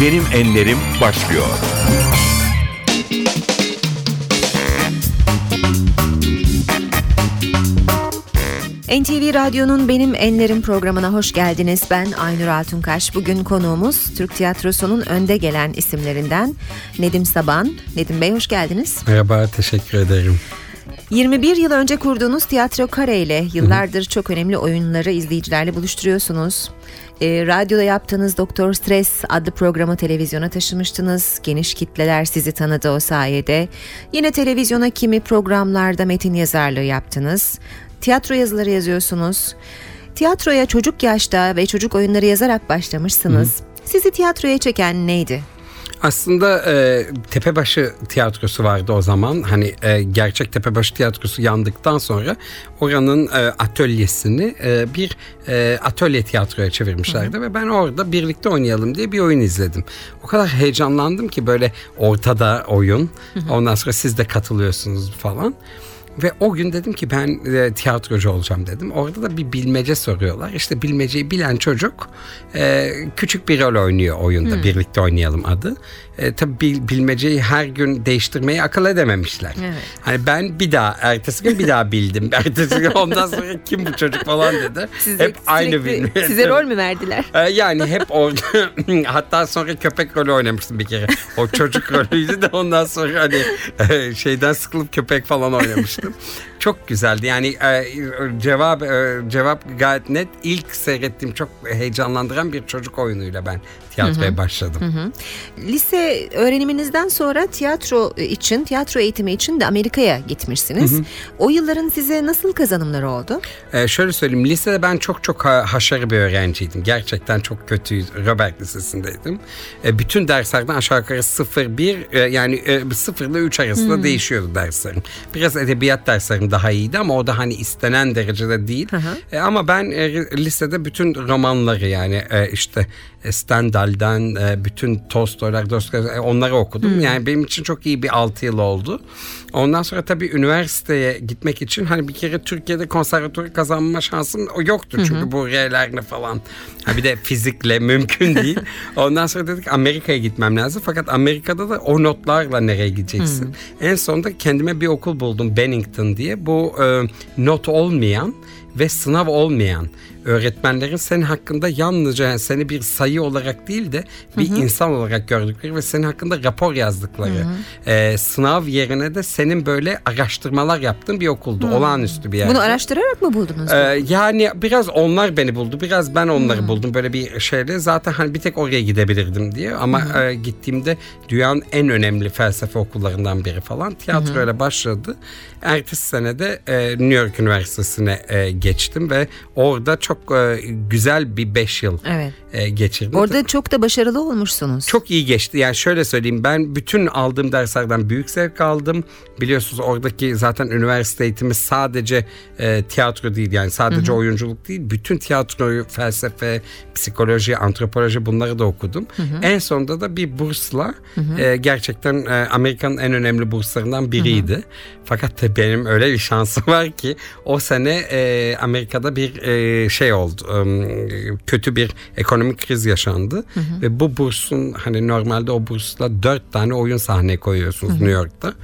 Benim Enlerim başlıyor. NTV Radyo'nun Benim Enlerim programına hoş geldiniz. Ben Aynur Altunkaş. Bugün konuğumuz Türk tiyatrosunun önde gelen isimlerinden Nedim Saban. Nedim Bey hoş geldiniz. Merhaba, teşekkür ederim. 21 yıl önce kurduğunuz Tiyatro Kare ile yıllardır çok önemli oyunları izleyicilerle buluşturuyorsunuz. E, radyoda yaptığınız Doktor Stres adlı programı televizyona taşımıştınız. Geniş kitleler sizi tanıdı o sayede. Yine televizyona kimi programlarda metin yazarlığı yaptınız. Tiyatro yazıları yazıyorsunuz. Tiyatroya çocuk yaşta ve çocuk oyunları yazarak başlamışsınız. Hı. Sizi tiyatroya çeken neydi? Aslında e, Tepebaşı tiyatrosu vardı o zaman. Hani e, gerçek Tepebaşı tiyatrosu yandıktan sonra oranın e, atölyesini e, bir e, atölye tiyatroya çevirmişlerdi hı hı. ve ben orada birlikte oynayalım diye bir oyun izledim. O kadar heyecanlandım ki böyle ortada oyun. Hı hı. Ondan sonra siz de katılıyorsunuz falan. Ve o gün dedim ki ben e, tiyatrocu olacağım dedim. Orada da bir bilmece soruyorlar. İşte bilmeceyi bilen çocuk e, küçük bir rol oynuyor oyunda. Hmm. Birlikte oynayalım adı e, tabii bil, bilmeceyi her gün değiştirmeyi akıl edememişler. Evet. Hani ben bir daha ertesi gün bir daha bildim. ertesi gün ondan sonra kim bu çocuk falan dedi. Size hep aynı bilmece. Size rol mü verdiler? E, yani hep orada hatta sonra köpek rolü oynamıştım bir kere. O çocuk rolüydü de ondan sonra hani e, şeyden sıkılıp köpek falan oynamıştım. Çok güzeldi. Yani e, cevap e, cevap gayet net. İlk seyrettiğim çok heyecanlandıran bir çocuk oyunuyla ben tiyatroya hı hı. başladım. Hı hı. Lise öğreniminizden sonra tiyatro için, tiyatro eğitimi için de Amerika'ya gitmişsiniz. Hı hı. O yılların size nasıl kazanımları oldu? Ee, şöyle söyleyeyim, lisede ben çok çok haşarı bir öğrenciydim. Gerçekten çok kötü Robert Lisesi'ndeydim. Ee, bütün derslerden aşağı yukarı 0-1 e, yani e, 0 ile 3 arasında hı. değişiyordu derslerim. Biraz edebiyat derslerim daha iyiydi ama o da hani istenen derecede değil. Hı hı. E, ama ben e, lisede bütün romanları yani e, işte Stendhal'den e, bütün Tolstoy'lar, Dostoyevski e, onları okudum. Hmm. Yani benim için çok iyi bir 6 yıl oldu. Ondan sonra tabii üniversiteye gitmek için hani bir kere Türkiye'de konservatuarı kazanma şansım yoktu. Çünkü bu R'lerle falan. Ha bir de fizikle mümkün değil. Ondan sonra dedik Amerika'ya gitmem lazım. Fakat Amerika'da da o notlarla nereye gideceksin? hı En sonunda kendime bir okul buldum Bennington diye. Bu e, not olmayan ve sınav olmayan öğretmenlerin senin hakkında yalnızca seni bir sayı olarak değil de bir hı hı. insan olarak gördükleri ve senin hakkında rapor yazdıkları hı hı. E, sınav yerine de senin böyle araştırmalar yaptığın bir okuldu. Hı. Olağanüstü bir yer. Bunu araştırarak mı buldunuz? E, yani biraz onlar beni buldu. Biraz ben onları hı. buldum. Böyle bir şeyle zaten hani bir tek oraya gidebilirdim diye. Ama hı hı. E, gittiğimde dünyanın en önemli felsefe okullarından biri falan. Tiyatroyla başladı. Ertesi sene de e, New York Üniversitesi'ne e, geçtim ve orada çok e, güzel bir beş yıl evet. e, geçirdim. Orada çok da başarılı olmuşsunuz. Çok iyi geçti. Yani şöyle söyleyeyim ben bütün aldığım derslerden büyük zevk aldım. Biliyorsunuz oradaki zaten üniversite eğitimi sadece e, tiyatro değil yani sadece hı hı. oyunculuk değil. Bütün tiyatroyu, felsefe, psikoloji, antropoloji bunları da okudum. Hı hı. En sonunda da bir bursla hı hı. E, gerçekten e, Amerika'nın en önemli burslarından biriydi. Hı hı. Fakat benim öyle bir şansım var ki o sene e, Amerika'da bir e, şey oldu. E, kötü bir ekonomik kriz yaşandı. Hı hı. Ve bu bursun hani normalde o bursla dört tane oyun sahne koyuyorsunuz hı hı. New York'ta.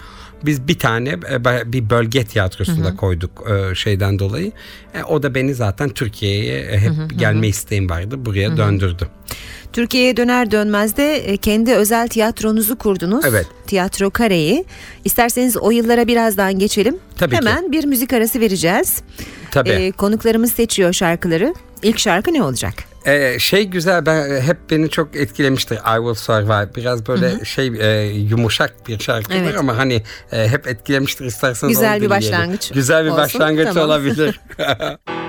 Biz bir tane e, bir bölge tiyatrosunda hı hı. koyduk e, şeyden dolayı. E, o da beni zaten Türkiye'ye hep hı hı. gelme isteğim vardı. Buraya hı hı. döndürdü. Türkiye'ye döner dönmez de e, kendi özel tiyatronuzu kurdunuz. Evet. Tiyatro Kare'yi. İsterseniz o yıllara birazdan geçelim. Tabii Hemen ki. bir müzik arası vereceğiz. Tabii. Ee, konuklarımız seçiyor şarkıları. İlk şarkı ne olacak? Ee, şey güzel ben e, hep beni çok etkilemiştir I Will Survive biraz böyle Hı-hı. şey e, yumuşak bir şarkıdır evet. ama hani e, hep etkilemiştir isterseniz güzel bir başlangıç güzel bir olsun. başlangıç tamam. olabilir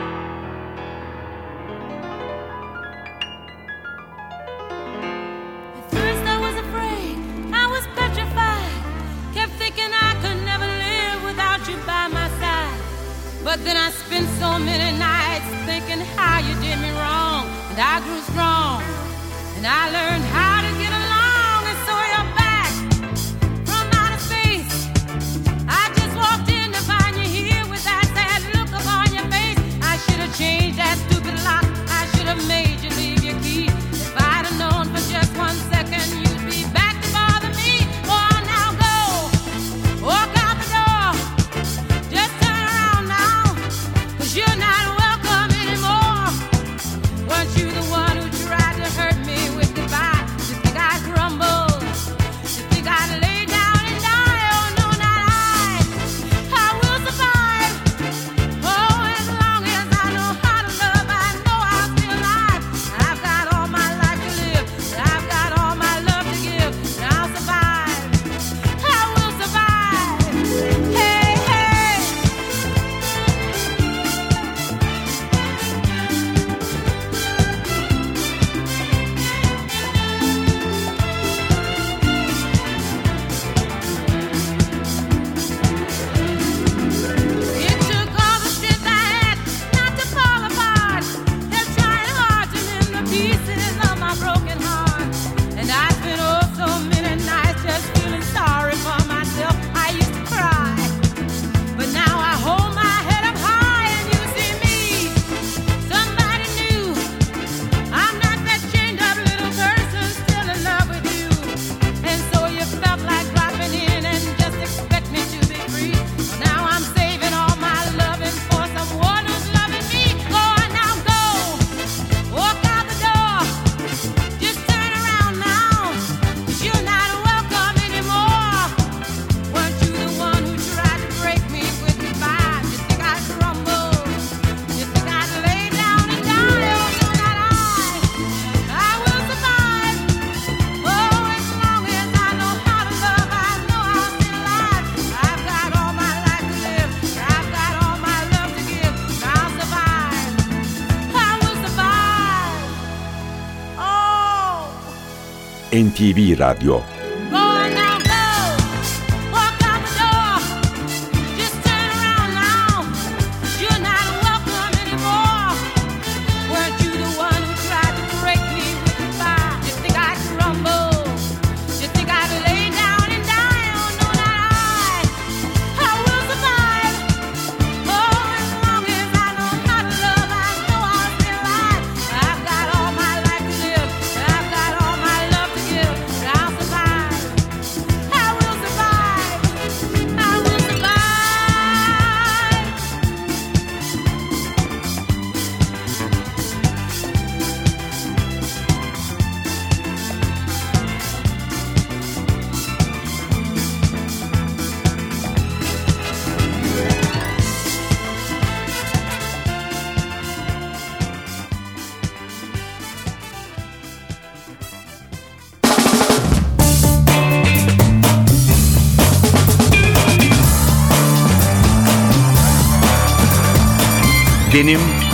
Radyo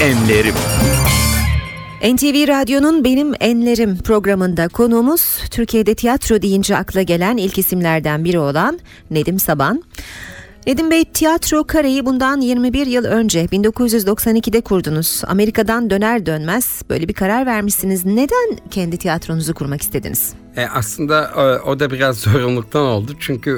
Enlerim. NTV Radyo'nun Benim Enlerim programında konuğumuz Türkiye'de tiyatro deyince akla gelen ilk isimlerden biri olan Nedim Saban. Nedim Bey tiyatro kareyi bundan 21 yıl önce 1992'de kurdunuz. Amerika'dan döner dönmez böyle bir karar vermişsiniz. Neden kendi tiyatronuzu kurmak istediniz? E, aslında e, o da biraz zorunluluktan oldu. Çünkü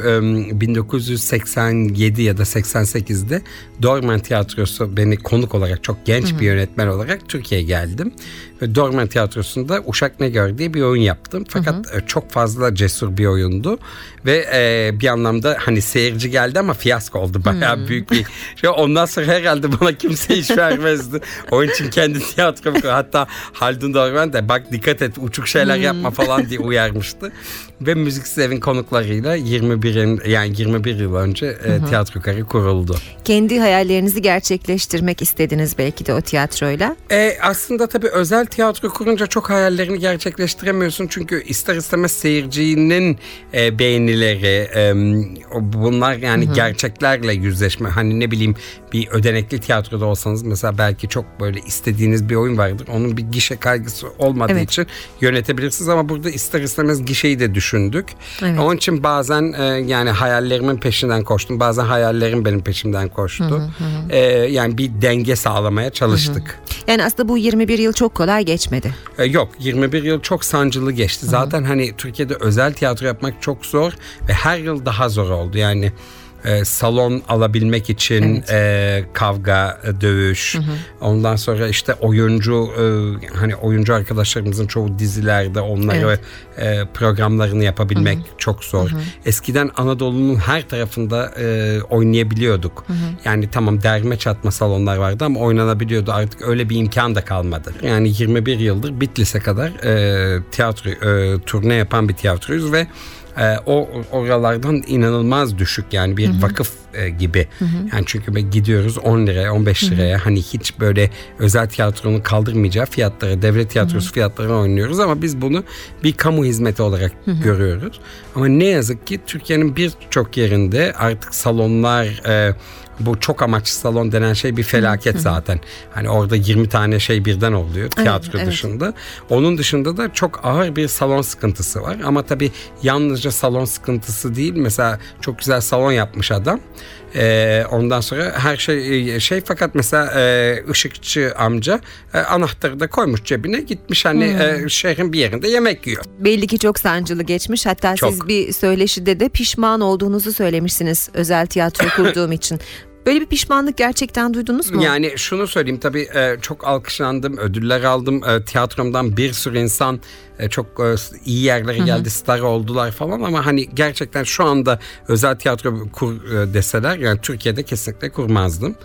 e, 1987 ya da 88'de Dorman Tiyatrosu beni konuk olarak çok genç bir yönetmen olarak Türkiye'ye geldim. Ve Dorman Tiyatrosu'nda Uşak Ne Gör diye bir oyun yaptım. Fakat e, çok fazla cesur bir oyundu. Ve e, bir anlamda hani seyirci geldi ama fiyasko oldu. Bayağı büyük bir şey. Ondan sonra herhalde bana kimse iş vermezdi. Onun için kendi tiyatromu hatta Haldun Dorman da bak dikkat et uçuk şeyler yapma falan diye uyarmıştı. Ve Müziksiz Evin konuklarıyla 21'in yani 21 yıl önce e, tiyatro karı kuruldu. Kendi hayallerinizi gerçekleştirmek istediniz belki de o tiyatroyla. E, aslında tabii özel tiyatro kurunca çok hayallerini gerçekleştiremiyorsun. Çünkü ister istemez seyircinin e, beğenileri e, bunlar yani gerçeklerle yüzleşme. Hani ne bileyim bir ödenekli tiyatroda olsanız mesela belki çok böyle istediğiniz bir oyun vardır. Onun bir gişe kaygısı olmadığı Evet. için yönetebilirsiniz ama burada ister istemez gişeyi de düşündük. Evet. Onun için bazen e, yani hayallerimin peşinden koştum. Bazen hayallerim benim peşimden koştu. E, yani bir denge sağlamaya çalıştık. Yani aslında bu 21 yıl çok kolay geçmedi. E, Yok 21 yıl çok sancılı geçti. Zaten hani Türkiye'de özel tiyatro yapmak çok zor ve her yıl daha zor oldu. Yani e, salon alabilmek için e, kavga, e, dövüş. Ondan sonra işte oyuncu e, hani oyuncu arkadaşlarımızın çoğu dizilerde onları e, programlarını yapabilmek çok zor. Eskiden Anadolu'nun her tarafında e, oynayabiliyorduk. Yani tamam derme çatma salonlar vardı ama oynanabiliyordu. Artık öyle bir imkan da kalmadı. Yani 21 yıldır Bitlis'e kadar e, tiyatro e, turne yapan bir tiyatroyuz ve e, o oralardan inanılmaz düşük yani bir vakıf e, gibi. Yani çünkü gidiyoruz 10 liraya 15 liraya. Hani hiç böyle özel tiyatronun kaldırmayacağı fiyatlara devlet tiyatrosu fiyatlarına oynuyoruz ama biz bunu bir kamu hizmeti olarak görüyoruz. Ama ne yazık ki Türkiye'nin birçok yerinde artık salonlar e, bu çok amaçlı salon denen şey bir felaket zaten. Hani orada 20 tane şey birden oluyor tiyatro evet. dışında. Onun dışında da çok ağır bir salon sıkıntısı var. Ama tabii yalnızca salon sıkıntısı değil. Mesela çok güzel salon yapmış adam. Ee, ondan sonra her şey şey fakat mesela e, ışıkçı amca e, anahtarı da koymuş cebine gitmiş hani e, şehrin bir yerinde yemek yiyor. Belli ki çok sancılı geçmiş. Hatta siz Çok. bir söyleşide de pişman olduğunuzu söylemişsiniz özel tiyatro kurduğum için. Böyle bir pişmanlık gerçekten duydunuz mu? Yani şunu söyleyeyim tabii e, çok alkışlandım, ödüller aldım. E, tiyatromdan bir sürü insan e, çok e, iyi yerlere geldi, star oldular falan ama hani gerçekten şu anda özel tiyatro kur e, deseler yani Türkiye'de kesinlikle kurmazdım.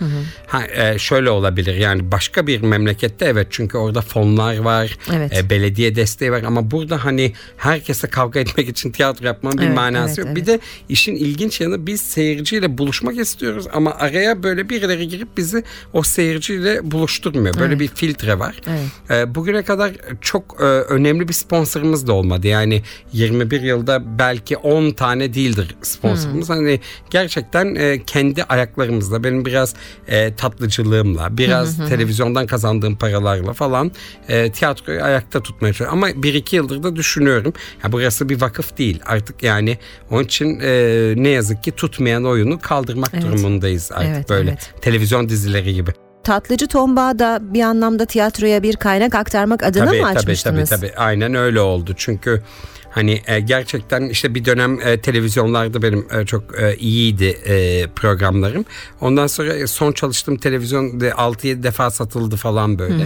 Ha, e, şöyle olabilir yani başka bir memlekette evet çünkü orada fonlar var, Evet. e, belediye desteği var ama burada hani herkese kavga etmek için tiyatro yapmanın bir Evet, manası evet, yok. evet. Bir de işin ilginç yanı biz seyirciyle buluşmak istiyoruz ama araya böyle birileri girip bizi o seyirciyle buluşturmuyor. Böyle Evet. bir filtre var. Evet. E, bugüne kadar çok e, önemli bir sponsorumuz da olmadı. Yani 21 yılda belki 10 tane değildir sponsorumuz. Hani gerçekten e, kendi ayaklarımızla benim biraz e, tatlıcılığımla, biraz televizyondan kazandığım paralarla falan e, tiyatroyu ayakta tutmaya çalışıyorum. Ama bir iki yıldır da düşünüyorum. Ya burası bir vakıf değil. Artık yani onun için e, ne yazık ki tutmayan oyunu kaldırmak Evet. durumundayız artık Evet, böyle. evet. Televizyon dizileri gibi. Tatlıcı Tomba da bir anlamda tiyatroya bir kaynak aktarmak adına tabii, mı tabii, açmıştınız? tabii tabii aynen öyle oldu. Çünkü hani e, gerçekten işte bir dönem e, televizyonlarda benim e, çok e, iyiydi e, programlarım. Ondan sonra e, son çalıştığım televizyon de 6-7 defa satıldı falan böyle.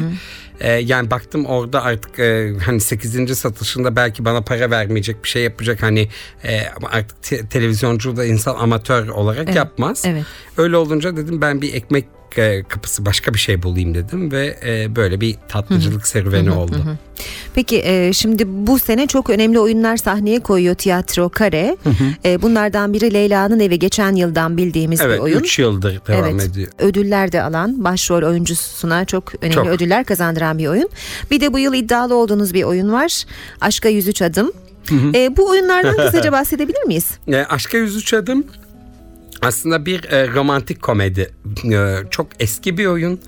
E, yani baktım orada artık e, hani 8. satışında belki bana para vermeyecek bir şey yapacak hani e, artık te- televizyoncu da insan amatör olarak Evet, yapmaz. evet. Öyle olunca dedim ben bir ekmek kapısı başka bir şey bulayım dedim ve e, böyle bir tatlıcılık serüveni oldu. Peki e, şimdi bu sene çok önemli oyunlar sahneye koyuyor tiyatro kare. E, bunlardan biri Leyla'nın evi geçen yıldan bildiğimiz Evet bir oyun. 3 yıldır devam evet. ediyor. Ödüller de alan başrol oyuncusuna çok önemli Çok. ödüller kazandıran bir oyun. Bir de bu yıl iddialı olduğunuz bir oyun var. Aşka 103 adım. E, bu oyunlardan kısaca bahsedebilir miyiz? E, Aşka 103 adım aslında bir e, romantik komedi. E, çok eski bir oyun.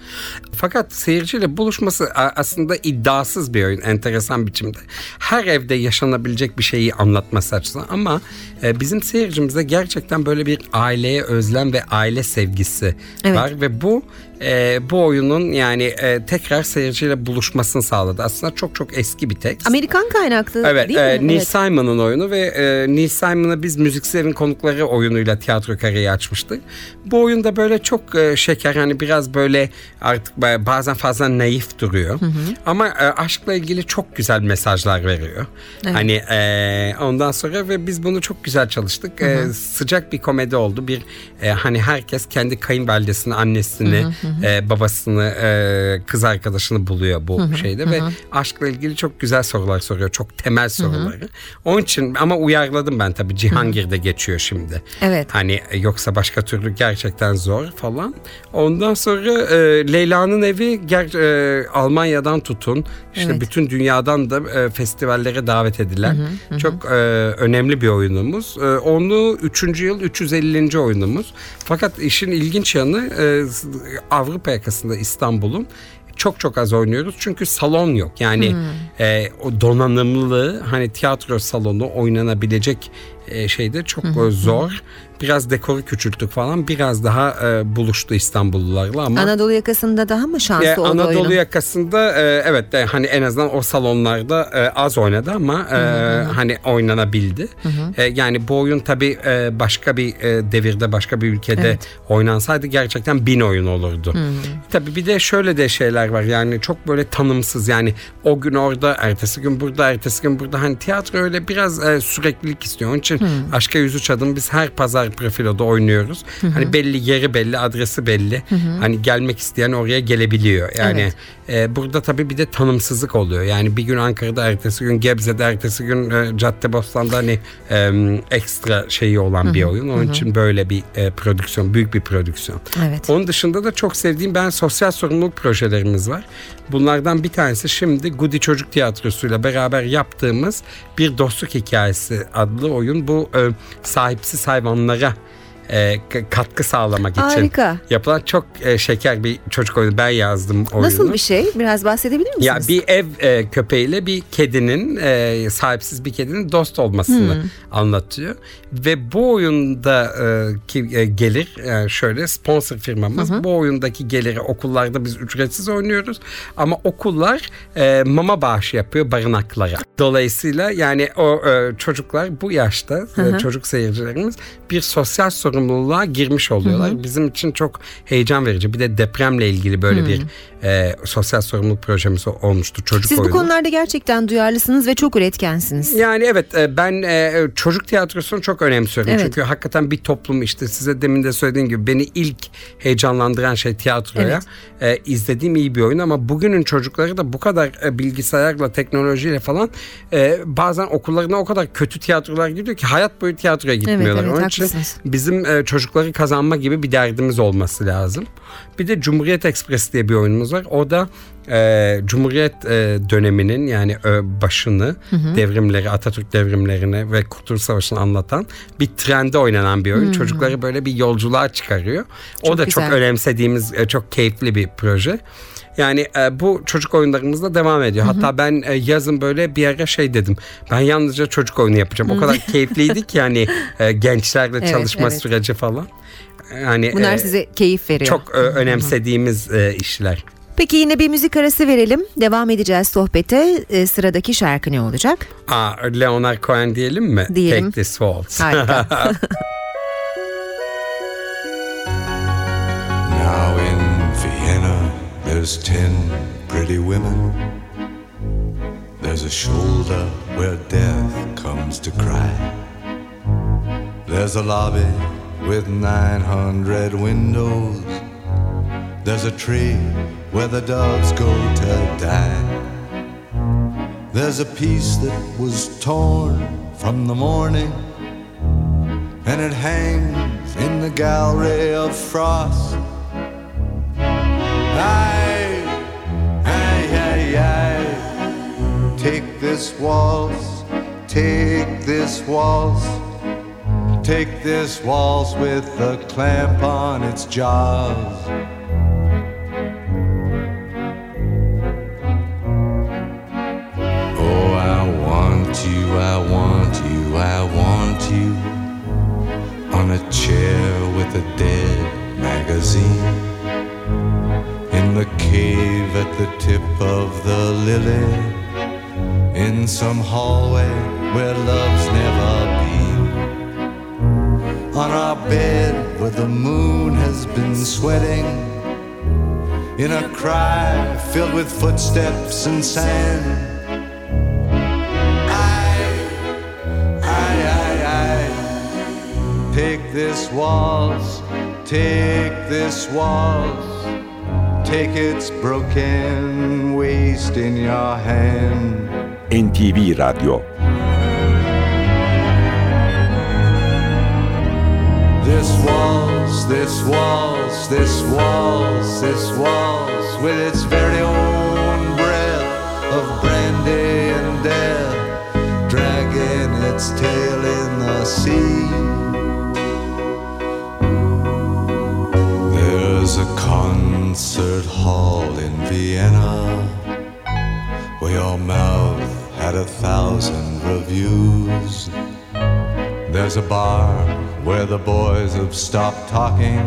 Fakat seyirciyle buluşması aslında iddiasız bir oyun enteresan biçimde. Her evde yaşanabilecek bir şeyi anlatması açısından ama e, bizim seyircimizde gerçekten böyle bir aileye özlem ve aile sevgisi Evet. var ve bu e, bu oyunun yani e, tekrar seyirciyle buluşmasını sağladı. Aslında çok çok eski bir tekst. Amerikan kaynaklı Evet, değil e, mi? Neil Evet. Simon'ın oyunu ve e, Neil Simon'ı biz Müziksel'in konukları oyunuyla tiyatro kareyi açmıştık. Bu oyunda böyle çok e, şeker hani biraz böyle artık ba- bazen fazla naif duruyor. Ama e, aşkla ilgili çok güzel mesajlar veriyor. Hani e, ondan sonra ve biz bunu çok güzel çalıştık. E, sıcak bir komedi oldu. Bir e, hani herkes kendi kayınvalidesini, annesini, e, babasını, e, kız arkadaşını buluyor bu şeyde ve aşkla ilgili çok güzel sorular soruyor. Çok temel soruları. Onun için ama uyarladım ben tabii Cihangir'de geçiyor şimdi. Evet. Hani yoksa başka türlü gerçekten zor falan. Ondan sonra e, Leyla'nın evi ger- e, Almanya'dan tutun işte Evet. bütün dünyadan da e, festivallere davet edilen çok e, önemli bir oyunumuz. E, onu 3. yıl 350. oyunumuz. Fakat işin ilginç yanı e, Avrupa yakasında İstanbul'un çok çok az oynuyoruz çünkü salon yok. Yani e, o donanımlı hani tiyatro salonu oynanabilecek e, şeyde çok zor. Biraz dekoru küçülttük falan. Biraz daha e, buluştu İstanbullularla ama Anadolu yakasında daha mı şanslı e, oldu Anadolu oyunun? yakasında e, evet de hani en azından o salonlarda e, az oynadı ama e, hani oynanabildi. E, yani bu oyun tabii e, başka bir e, devirde başka bir ülkede Evet. oynansaydı gerçekten bin oyun olurdu. Tabii bir de şöyle de şeyler var yani çok böyle tanımsız yani o gün orada ertesi gün burada ertesi gün burada hani tiyatro öyle biraz e, süreklilik istiyor. Onun için Aşka 103 adım biz her pazar profiloda oynuyoruz. Hani belli yeri belli adresi belli. Hani gelmek isteyen oraya gelebiliyor. Yani Evet. e, burada tabii bir de tanımsızlık oluyor. Yani bir gün Ankara'da ertesi gün Gebze'de ertesi gün e, Caddebostan'da hani e, ekstra şeyi olan bir oyun. Onun için böyle bir e, prodüksiyon büyük bir prodüksiyon. Evet. Onun dışında da çok sevdiğim ben sosyal sorumluluk projelerimiz var. Bunlardan bir tanesi şimdi Gudi Çocuk Tiyatrosu'yla beraber yaptığımız bir dostluk hikayesi adlı oyun. Bu e, sahipsiz hayvanlara e, katkı sağlamak için Harika. yapılan çok e, şeker bir çocuk oyunu. Ben yazdım oyunu. Nasıl bir şey? Biraz bahsedebilir misiniz? Ya bir ev e, köpeğiyle bir kedinin e, sahipsiz bir kedinin dost olmasını anlatıyor ve bu oyunda e, ki e, gelir yani şöyle sponsor firmamız bu oyundaki geliri okullarda biz ücretsiz oynuyoruz ama okullar e, mama bağışı yapıyor barınaklara. Dolayısıyla yani o e, çocuklar bu yaşta e, çocuk seyircilerimiz bir sosyal sorumluluğa girmiş oluyorlar. Bizim için çok heyecan verici. Bir de depremle ilgili böyle bir e, sosyal sorumluluk projemiz olmuştu çocuk Siz bu oyunu. konularda gerçekten duyarlısınız ve çok üretkensiniz. Yani evet e, ben e, çocuk tiyatrosunu çok önemsiyorum. Evet. Çünkü hakikaten bir toplum işte size demin de söylediğim gibi beni ilk heyecanlandıran şey tiyatroya e, izlediğim iyi bir oyun ama bugünün çocukları da bu kadar e, bilgisayarla teknolojiyle falan e, bazen okullarına o kadar kötü tiyatrolar gidiyor ki hayat boyu tiyatroya gitmiyorlar. evet, Onun için haklısınız. bizim bizim e, çocukları kazanma gibi bir derdimiz olması lazım. Bir de Cumhuriyet Express diye bir oyunumuz var. O da e, Cumhuriyet e, döneminin yani e, başını, devrimleri, Atatürk devrimlerini ve Kurtuluş Savaşı'nı anlatan bir trende oynanan bir oyun. Çocukları böyle bir yolculuğa çıkarıyor. o Çok da çok güzel. önemsediğimiz, e, çok keyifli bir proje. Yani e, bu çocuk oyunlarımızda devam ediyor. Hatta ben e, yazın böyle bir ara şey dedim. Ben yalnızca çocuk oyunu yapacağım. O kadar keyifliydi ki yani e, gençlerle Evet, çalışma evet. süreci falan. Yani Bunlar e, size keyif veriyor. çok e, önemsediğimiz e, işler. Peki yine bir müzik arası verelim. Devam edeceğiz sohbete. E, sıradaki şarkı ne olacak? Aa, Leonard Cohen diyelim mi? Diyelim. Take This Waltz. Harika. there's ten pretty women. There's a shoulder where death comes to cry. There's a lobby with 900 windows. There's a tree where the doves go to die. There's a piece that was torn from the morning and it hangs in the gallery of frost. Aye, this waltz, take this waltz, take this waltz with a clamp on its jaws. Oh, I want you, I want you, I want you on a chair with a dead magazine in the cave at the tip of the lily in some hallway where love's never been. On our bed where the moon has been sweating. In a cry filled with footsteps and sand. I, I, I, I. Take this waltz, take this waltz, take its broken waist in your hand. NTV Radyo This waltz, this waltz, this waltz, this waltz, with its very own breath of brandy and death, dragging its tail in the sea. There's a concert hall in Vienna where your mouth had a thousand reviews. There's a bar where the boys have stopped talking.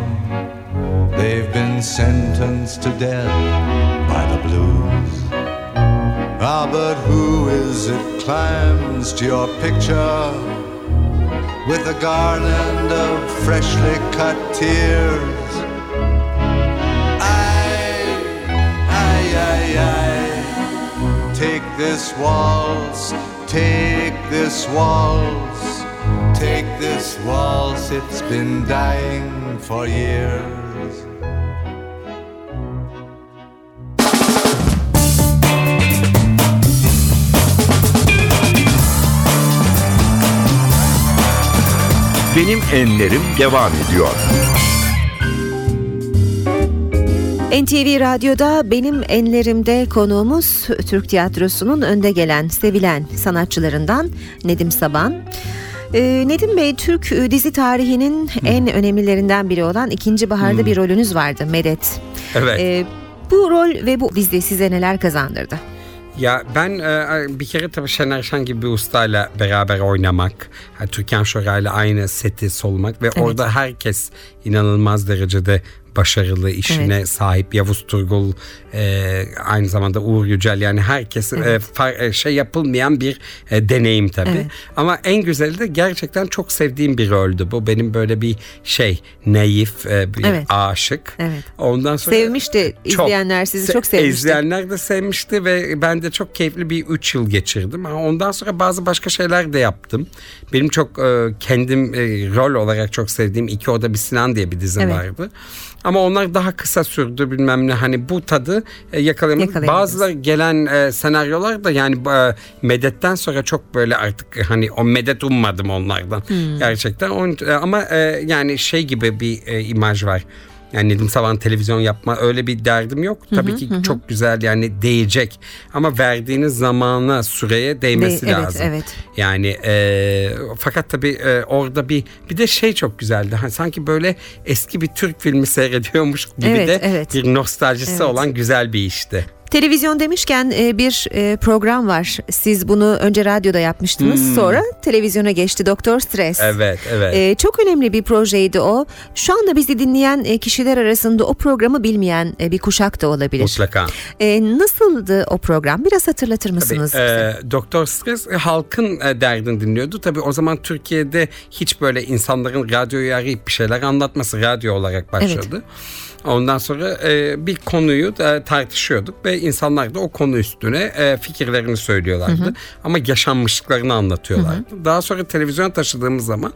They've been sentenced to death by the blues. Ah, but who is it climbs to your picture with a garland of freshly cut tears? This waltz, take this waltz, take this waltz, it's been dying for years. Benim Enlerim devam ediyor. NTV Radyo'da benim enlerimde konuğumuz Türk tiyatrosunun önde gelen, sevilen sanatçılarından Nedim Saban. Ee, Nedim Bey, Türk e, dizi tarihinin en önemlilerinden biri olan İkinci Bahar'da bir rolünüz vardı, Medet. Evet. Ee, bu rol ve bu dizi size neler kazandırdı? Ya ben e, bir kere tabii Şener Şen gibi bir ustayla beraber oynamak, ha, Türkan Şoray'la aynı seti solmak ve orada herkes inanılmaz derecede başarılı işine sahip Yavuz Turgul e, aynı zamanda Uğur Yücel yani herkes e, far- e, şey yapılmayan bir e, deneyim tabii. Evet. Ama en güzeli de gerçekten çok sevdiğim bir roldü. Bu benim böyle bir şey naif e, bir Evet. aşık. Evet. Ondan sonra Sevmişti, izleyenler sizi çok sevmişti. İzleyenler de sevmişti ve ben de çok keyifli bir 3 yıl geçirdim. Ondan sonra bazı başka şeyler de yaptım. Benim çok e, kendim e, rol olarak çok sevdiğim İki Oda Bir Sinan diye bir dizim Evet. vardı. Ama onlar daha kısa sürdü bilmem ne hani bu tadı e, yakalayamadık. Bazıları gelen e, senaryolar da yani e, medetten sonra çok böyle artık hani o medet ummadım onlardan Hmm. gerçekten. Onun- e, ama e, yani şey gibi bir e, imaj var. Yani Nedim Saban televizyon yapma öyle bir derdim yok. Tabii ki çok güzel yani değecek ama verdiğiniz zamana süreye değmesi Değ- evet, lazım. evet. Yani e, fakat tabii e, orada bir bir de şey çok güzeldi. Hani sanki böyle eski bir Türk filmi seyrediyormuş gibi Evet, de evet. bir nostaljisi Evet. olan güzel bir işti. Televizyon demişken e, bir e, program var. Siz bunu önce radyoda yapmıştınız. Sonra televizyona geçti Doktor Stres. Hmm. Evet, evet. E, çok önemli bir projeydi o. Şu anda bizi dinleyen kişiler arasında o programı bilmeyen bir kuşak da olabilir. Mutlaka. Nasıldı o program? Biraz hatırlatır mısınız? Tabii, e, Doktor Stres halkın derdini dinliyordu. Tabii o zaman Türkiye'de hiç böyle insanların radyoyu arayıp bir şeyler anlatması radyo olarak başladı. Ondan sonra e, bir konuyu da tartışıyorduk ve insanlar da o konu üstüne e, fikirlerini söylüyorlardı. Ama yaşanmışlıklarını anlatıyorlardı. Daha sonra televizyona taşıdığımız zaman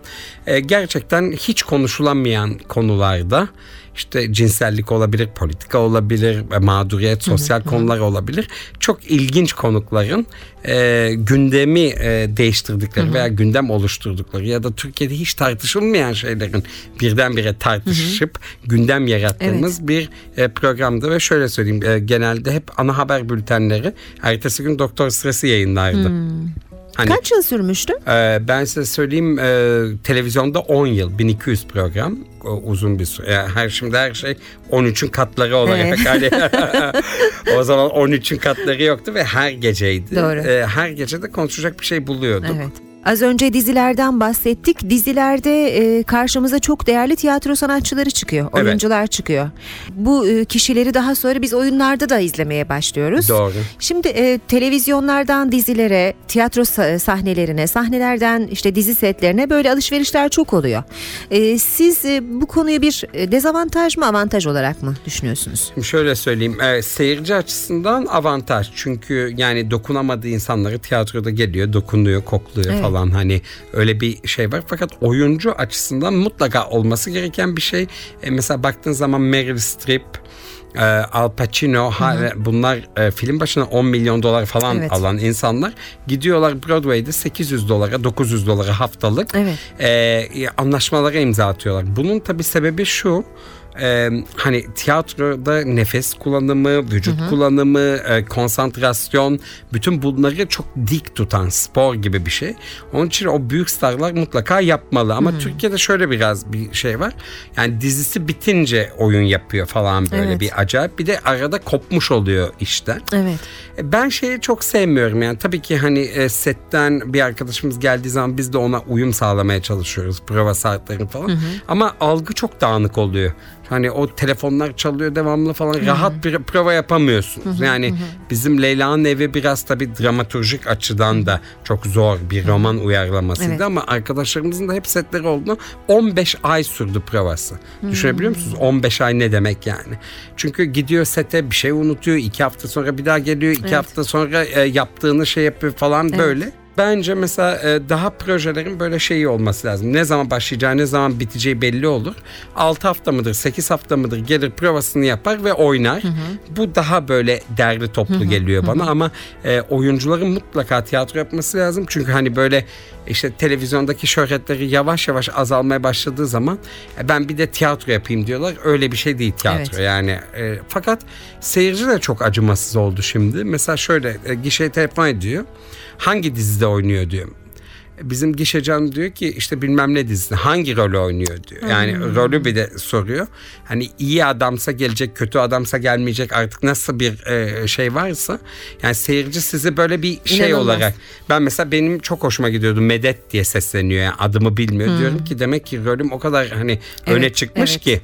e, gerçekten hiç konuşulamayan konularda işte cinsellik olabilir, politika olabilir, e, mağduriyet, sosyal konular olabilir. Çok ilginç konukların e, gündemi e, değiştirdikleri veya gündem oluşturdukları ya da Türkiye'de hiç tartışılmayan şeylerin birdenbire tartışıp gündem yarattığımız bir e, programdı ve şöyle söyleyeyim e, genelde hep ana haber bültenleri ertesi gün Doktor Sırası yayınlardı. Hani, Kaç yıl sürmüştü? ee, ben size söyleyeyim e, televizyonda 10 yıl 1200 program o, uzun bir süre. Yani her şimdi her şey 13'ün katları olarak hani o zaman 13'ün katları yoktu ve her geceydi. Doğru. Ee, her gece de konuşacak bir şey buluyorduk. Evet. Az önce dizilerden bahsettik. Dizilerde e, karşımıza çok değerli tiyatro sanatçıları çıkıyor. Evet. Oyuncular çıkıyor. Bu e, kişileri daha sonra biz oyunlarda da izlemeye başlıyoruz. Doğru. Şimdi e, televizyonlardan dizilere, tiyatro sa- sahnelerine, sahnelerden işte dizi setlerine böyle alışverişler çok oluyor. E, siz e, bu konuyu bir e, dezavantaj mı avantaj olarak mı düşünüyorsunuz? Şöyle söyleyeyim e, seyirci açısından avantaj çünkü yani dokunamadığı insanları tiyatroda geliyor dokunuyor kokluyor Evet. falan hani öyle bir şey var fakat oyuncu açısından mutlaka olması gereken bir şey E, mesela baktığın zaman Meryl Streep e, Al Pacino ha- bunlar e, film başına 10 milyon dolar falan Evet. alan insanlar gidiyorlar Broadway'de 800 dolara 900 dolara haftalık Evet. e, anlaşmalara imza atıyorlar. Bunun tabi sebebi şu e, hani tiyatroda nefes kullanımı, vücut kullanımı, e, konsantrasyon bütün bunları çok dik tutan spor gibi bir şey. Onun için o büyük starlar mutlaka yapmalı. Ama Türkiye'de şöyle biraz bir şey var. Yani dizisi bitince oyun yapıyor falan böyle Evet. bir acayip. Bir de arada kopmuş oluyor işten. Evet. E, Ben şeyi çok sevmiyorum yani tabii ki hani e, setten bir arkadaşımız geldiği zaman biz de ona uyum sağlamaya çalışıyoruz prova saatleri falan ama algı çok dağınık oluyor. Hani o telefonlar çalıyor devamlı falan rahat bir prova yapamıyorsunuz. Yani bizim Leyla'nın evi biraz tabii dramaturjik açıdan da çok zor bir roman uyarlamasıydı Evet. ama arkadaşlarımızın da hep setleri olduğunu 15 ay sürdü provası. Düşünebiliyor musunuz? 15 ay ne demek yani? Çünkü gidiyor sete bir şey unutuyor. iki hafta sonra bir daha geliyor. iki hafta sonra e, yaptığını şey yapıyor falan böyle. Bence mesela e, daha projelerin böyle şeyi olması lazım. Ne zaman başlayacağı, ne zaman biteceği belli olur. 6 hafta mıdır, 8 hafta mıdır gelir provasını yapar ve oynar. Bu daha böyle derli toplu geliyor bana ama e, oyuncuların mutlaka tiyatro yapması lazım. Çünkü hani böyle işte televizyondaki şöhretleri yavaş yavaş azalmaya başladığı zaman e, ben bir de tiyatro yapayım diyorlar. Öyle bir şey değil tiyatro Evet. yani. E, fakat seyirci de çok acımasız oldu şimdi. Mesela şöyle e, gişeye telefon ediyor. Hangi dizide oynuyor diyor. Bizim gişecan diyor ki işte bilmem ne dizisinde hangi rolü oynuyor diyor. Yani rolü bir de soruyor. Hani iyi adamsa gelecek, kötü adamsa gelmeyecek artık nasıl bir e, şey varsa. Yani seyirci sizi böyle bir şey İnanılmaz. olarak. Ben mesela benim çok hoşuma gidiyordu. Medet diye sesleniyor yani adımı bilmiyor. Diyorum ki demek ki rolüm o kadar hani öne Evet, çıkmış evet. ki.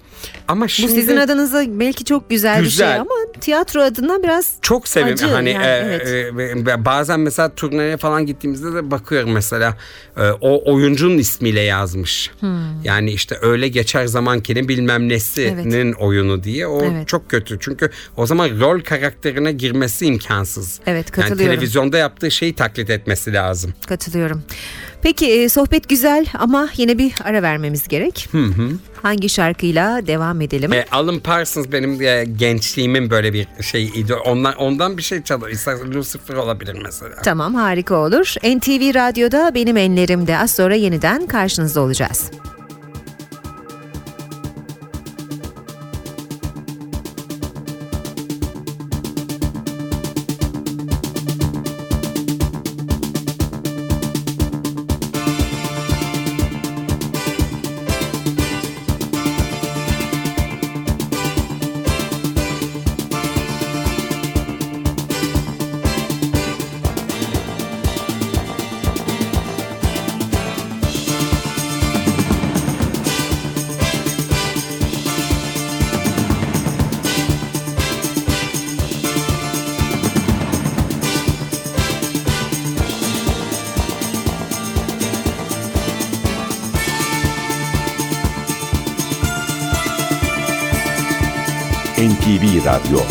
Ama Bu şimdi sizin adınıza belki çok güzel, bir Güzel. şey ama tiyatro adına biraz çok. Acı hani yani, e, evet. e, bazen mesela turneye falan gittiğimizde de bakıyorum mesela e, o oyuncunun ismiyle yazmış. Yani işte öyle geçer zamankinin bilmem nesinin oyunu diye. O Evet. çok kötü. Çünkü o zaman rol karakterine girmesi imkansız. Evet, Yani katılıyorum. televizyonda yaptığı şeyi taklit etmesi lazım. Katılıyorum. Peki e, sohbet güzel ama yine bir ara vermemiz gerek. Hangi şarkıyla devam edelim? E, Alan Parsons benim e, gençliğimin böyle bir şeyiydi. Ondan, ondan bir şey. İstersen Lucifer olabilir mesela. Tamam harika olur. NTV Radyo'da benim enlerimde az sonra yeniden karşınızda olacağız. NTV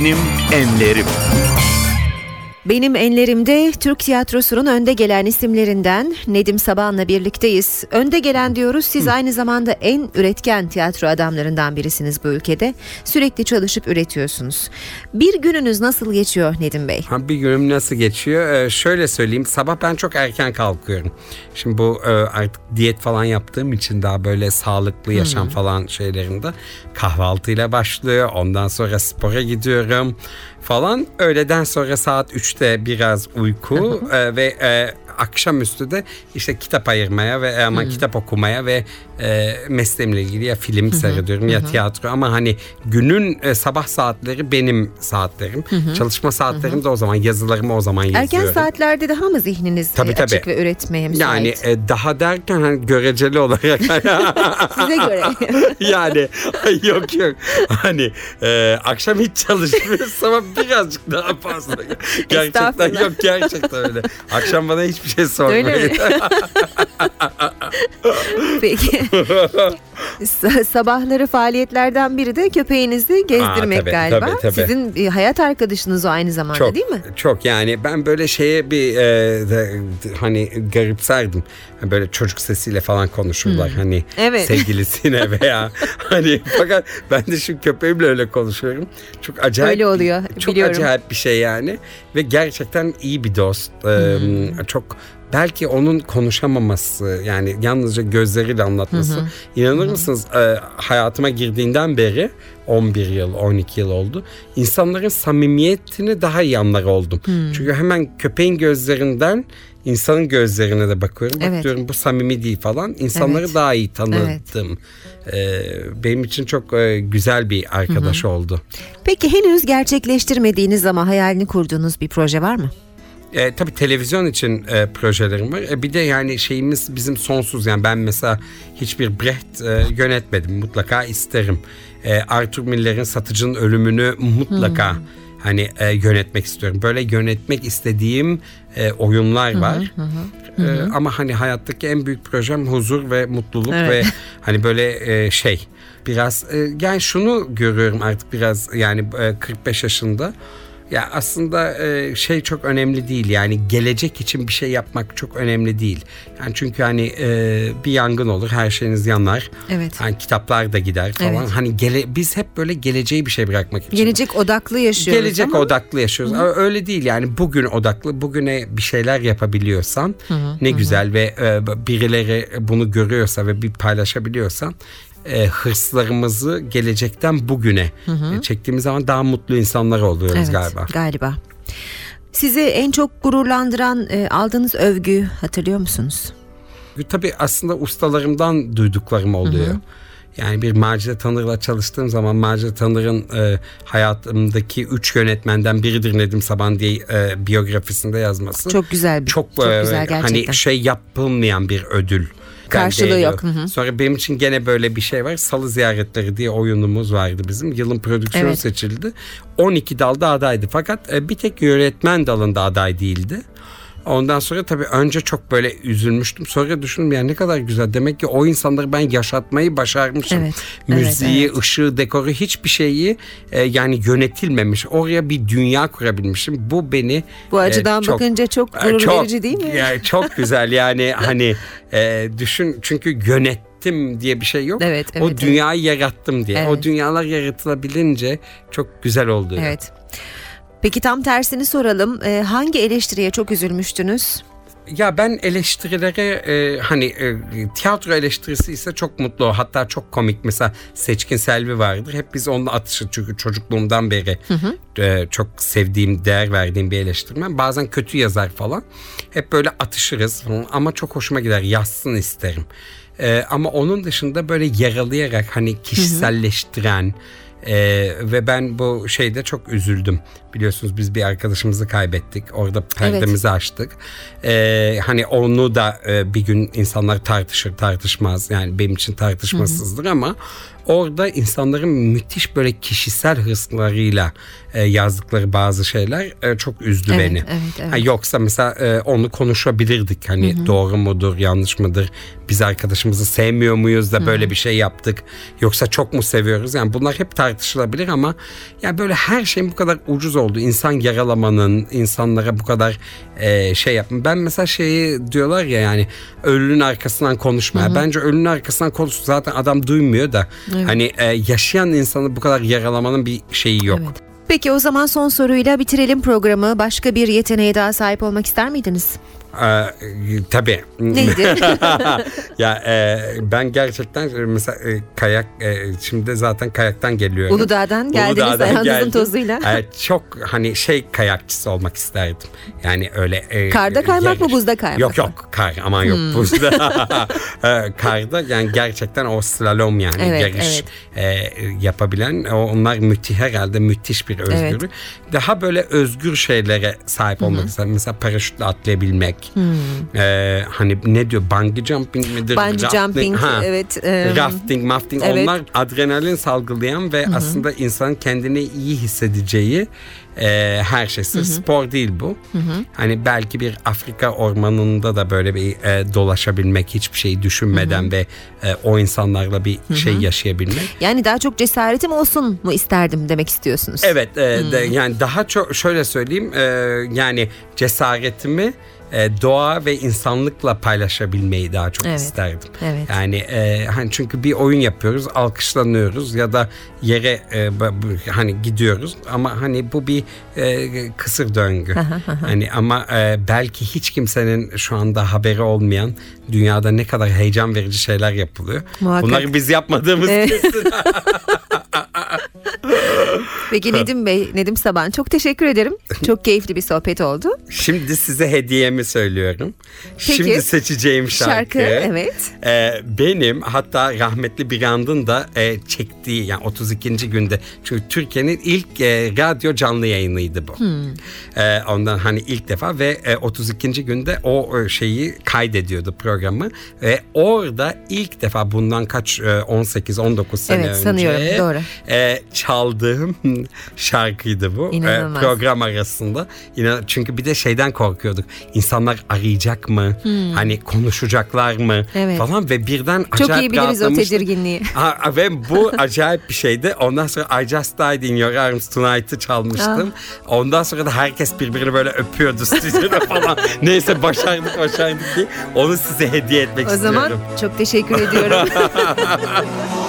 Benim Enlerim. Benim enlerimde Türk tiyatrosunun önde gelen isimlerinden Nedim Saban'la birlikteyiz. Önde gelen diyoruz siz aynı zamanda en üretken tiyatro adamlarından birisiniz bu ülkede. Sürekli çalışıp üretiyorsunuz. Bir gününüz nasıl geçiyor Nedim Bey? Ha, bir günüm nasıl geçiyor? Ee, şöyle söyleyeyim. Sabah ben çok erken kalkıyorum. Şimdi bu e, artık diyet falan yaptığım için daha böyle sağlıklı yaşam falan şeylerinde kahvaltıyla başlıyor. Ondan sonra spora gidiyorum falan. Öğleden sonra saat 3'te biraz uyku e, ve e, akşamüstü de işte kitap ayırmaya ve ama kitap okumaya ve e, mesleğimle ilgili ya film seyrediyorum ya tiyatro ama hani günün e, sabah saatleri benim saatlerim. Çalışma saatlerim de o zaman yazılarımı o zaman yazıyorum. Erken saatlerde daha mı zihniniz Tabii, e, açık tabii. ve üretmeye müsait? Yani e, daha derken hani göreceli olarak Size göre. yani yok yok hani e, akşam hiç çalışmıyoruz ama birazcık daha fazla. Gerçekten yok gerçekten öyle. Akşam bana hiçbir şey sormayın. Öyle mi? Peki. Sa- Sabahları faaliyetlerden biri de köpeğinizi gezdirmek tabii, galiba. tabii, tabii. Sizin hayat arkadaşınız o aynı zamanda Çok, değil mi? Çok yani ben böyle şeye bir e, de- hani garipserdim. Böyle çocuk sesiyle falan konuşurlar hani Hmm. Evet. sevgilisine veya hani fakat ben de şu köpeğimle öyle konuşuyorum. Çok acayip. Öyle oluyor, Çok biliyorum. acayip bir şey yani ve gerçekten iyi bir dost. Ee, Hmm. Çok belki onun konuşamaması yani yalnızca gözleriyle anlatması. İnanır mısınız e, hayatıma girdiğinden beri 11 yıl 12 yıl oldu. İnsanların samimiyetini daha iyi anlar oldum. Hmm. Çünkü hemen köpeğin gözlerinden insanın gözlerine de bakıyorum. Bak Evet. diyorum bu samimi değil falan. İnsanları Evet. daha iyi tanıdım. Ee, benim için çok e, güzel bir arkadaş oldu. Peki henüz gerçekleştirmediğiniz ama hayalini kurduğunuz bir proje var mı? E, tabii televizyon için e, projelerim var. E, bir de yani şeyimiz bizim sonsuz. Yani ben mesela hiçbir Brecht e, yönetmedim. Mutlaka isterim. E, Arthur Miller'in Satıcının Ölümünü mutlaka hani e, yönetmek istiyorum. Böyle yönetmek istediğim e, oyunlar var. E, ama hani hayattaki en büyük projem huzur ve mutluluk Evet. ve hani böyle e, şey biraz e, yani şunu görüyorum artık biraz yani e, 45 yaşında. Ya aslında e, şey çok önemli değil yani gelecek için bir şey yapmak çok önemli değil. Yani çünkü hani e, bir yangın olur her şeyiniz yanar. Evet. Hani kitaplar da gider falan. Evet. Hani gele, biz hep böyle geleceği bir şey bırakmak için. Gelecek odaklı yaşıyoruz Gelecek ama odaklı yaşıyoruz. Ama Öyle değil yani bugün odaklı. Bugüne bir şeyler yapabiliyorsan ne güzel ve e, birileri bunu görüyorsa ve bir paylaşabiliyorsan e, hırslarımızı gelecekten bugüne e, çektiğimiz zaman daha mutlu insanlar oluyoruz evet, galiba. galiba. Sizi en çok gururlandıran e, aldığınız övgü hatırlıyor musunuz? Tabii aslında ustalarımdan duyduklarım oluyor. Yani bir Macide Tanır'la çalıştığım zaman Macide Tanır'ın e, hayatımdaki üç yönetmenden biridir Nedim Saban diye e, biyografisinde yazması. Çok güzel bir- çok, çok e, güzel gerçekten. Hani şey yapılmayan bir ödül. Karşılığı Değeri yok, hı hı. Sonra benim için gene böyle bir şey var. Salı ziyaretleri diye oyunumuz vardı bizim. Yılın prodüksiyonu Evet. seçildi. 12 dalda adaydı. Fakat e, bir tek yönetmen dalında aday değildi. Ondan sonra tabii önce çok böyle üzülmüştüm. Sonra düşündüm ya ne kadar güzel. Demek ki o insanları ben yaşatmayı başarmışım. Evet, Müziği, evet, ışığı, dekoru hiçbir şeyi e, yani yönetilmemiş. Oraya bir dünya kurabilmişim. Bu beni Bu açıdan e, çok- bakınca çok e, gurur çok- verici değil mi? Yani çok güzel yani hani e, düşün çünkü yönettim diye bir şey yok. Evet, evet, o evet. dünyayı yarattım diye. O Evet. dünyalar yaratılabilince çok güzel oldu. Evet. Peki tam tersini soralım. E, hangi eleştiriye çok üzülmüştünüz? Ya ben eleştirilere e, hani e, tiyatro eleştirisi ise çok mutlu. Hatta çok komik. Mesela Seçkin Selvi vardır. Hep biz onunla atışır çünkü çocukluğumdan beri e, çok sevdiğim, değer verdiğim bir eleştirmen. Bazen kötü yazar falan. Hep böyle atışırız ama çok hoşuma gider. Yazsın isterim. E, ama onun dışında böyle yaralayarak hani kişiselleştiren e, ve ben bu şeyde çok üzüldüm. Biliyorsunuz biz bir arkadaşımızı kaybettik. Orada perdemizi açtık. E, hani onu da e, bir gün insanlar tartışır tartışmaz. Yani benim için tartışmasızdır ama orada insanların müthiş böyle kişisel hırslarıyla e, yazdıkları bazı şeyler e, çok üzdü Evet, beni. evet, evet. Ha, yoksa mesela e, onu konuşabilirdik. Hani doğru mudur, yanlış mıdır? Biz arkadaşımızı sevmiyor muyuz da böyle bir şey yaptık? Yoksa çok mu seviyoruz? Yani bunlar hep tartışılabilir ama yani böyle her şeyin bu kadar ucuz oldu. İnsan yaralamanın, insanlara bu kadar e, şey yapma. Ben mesela şeyi diyorlar ya yani ölünün arkasından konuşma. Ya Bence ölünün arkasından konuş zaten adam duymuyor da hani e, yaşayan insanı bu kadar yaralamanın bir şeyi yok. Evet. Peki o zaman son soruyla bitirelim programı. Başka bir yeteneğe daha sahip olmak ister miydiniz? Ee, tabii. Neydi? ya e, ben gerçekten e, mesela e, kayak e, şimdi zaten kayaktan geliyorum. Uludağ'dan geldiniz Uludağ'dan ayağınızın geldim. tozuyla. E, çok hani şey kayakçısı olmak isterdim. Yani öyle. e, Karda kaymak mı, yarış- buzda kaymak Yok mı? yok kar aman yok buzda. E, karda yani gerçekten o slalom yani Evet, yarış e, yapabilen o- onlar müthiş herhalde müthiş bir özgürlük. Daha böyle özgür şeylere sahip olmak isterim. Mesela paraşütle atlayabilmek. E, hani ne diyor bungee jumping midir? Bungee Rafting- jumping, Ha. evet, e, Rafting, mafting evet. onlar adrenalin salgılayan ve aslında insanın kendini iyi hissedeceği e, her şey. Sırf spor değil bu. Hani belki bir Afrika ormanında da böyle bir e, dolaşabilmek, hiçbir şeyi düşünmeden ve e, o insanlarla bir şey yaşayabilmek. Yani daha çok cesaretim olsun mu isterdim demek istiyorsunuz? Evet, e, de, yani daha çok şöyle söyleyeyim, e, yani cesaretimi e, doğa ve insanlıkla paylaşabilmeyi daha çok Evet, isterdim. evet. Yani e, hani çünkü bir oyun yapıyoruz, alkışlanıyoruz ya da yere e, hani gidiyoruz ama hani bu bir e, kısır döngü. hani ama e, belki hiç kimsenin şu anda haberi olmayan dünyada ne kadar heyecan verici şeyler yapılıyor. Muhakkak. Bunları biz yapmadığımız Evet. kesin. Peki Nedim Bey, Nedim Saban çok teşekkür ederim. Çok keyifli bir sohbet oldu. Şimdi size hediyemi söylüyorum. Peki. Şimdi seçeceğim şarkı. Şarkı, evet. e, benim hatta rahmetli Birand'ın da e, çektiği yani 32. günde çünkü Türkiye'nin ilk e, radyo canlı yayınıydı bu. Hmm. E, ondan hani ilk defa ve e, 32. günde o e, şeyi kaydediyordu programı ve orada ilk defa bundan kaç e, 18-19 sene evet, önce doğru. E, çaldığım şarkıydı bu. E, program arasında. İnan çünkü bir de şeyden korkuyorduk. İnsanlar arayacak mı? Hmm. Hani konuşacaklar mı? Evet. Falan ve birden Çok acayip iyi biliriz o tedirginliği. Aa, ve bu acayip bir şeydi. Ondan sonra I Just Died in Your Arms Tonight'ı çalmıştım. Aa. Ondan sonra da herkes birbirini böyle öpüyordu stüdyoda falan. Neyse başardık başardık diye. Onu size hediye etmek o istiyorum. O zaman çok teşekkür ediyorum.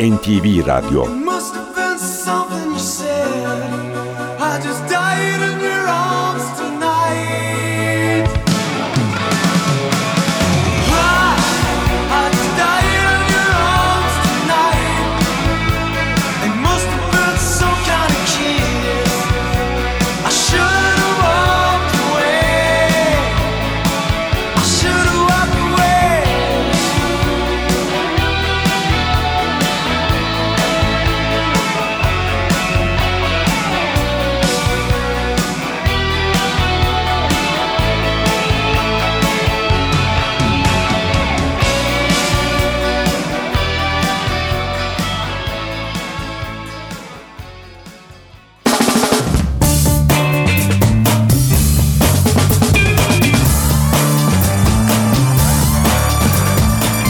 NTV Radio.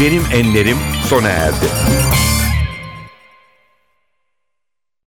Benim enlerim sona erdi.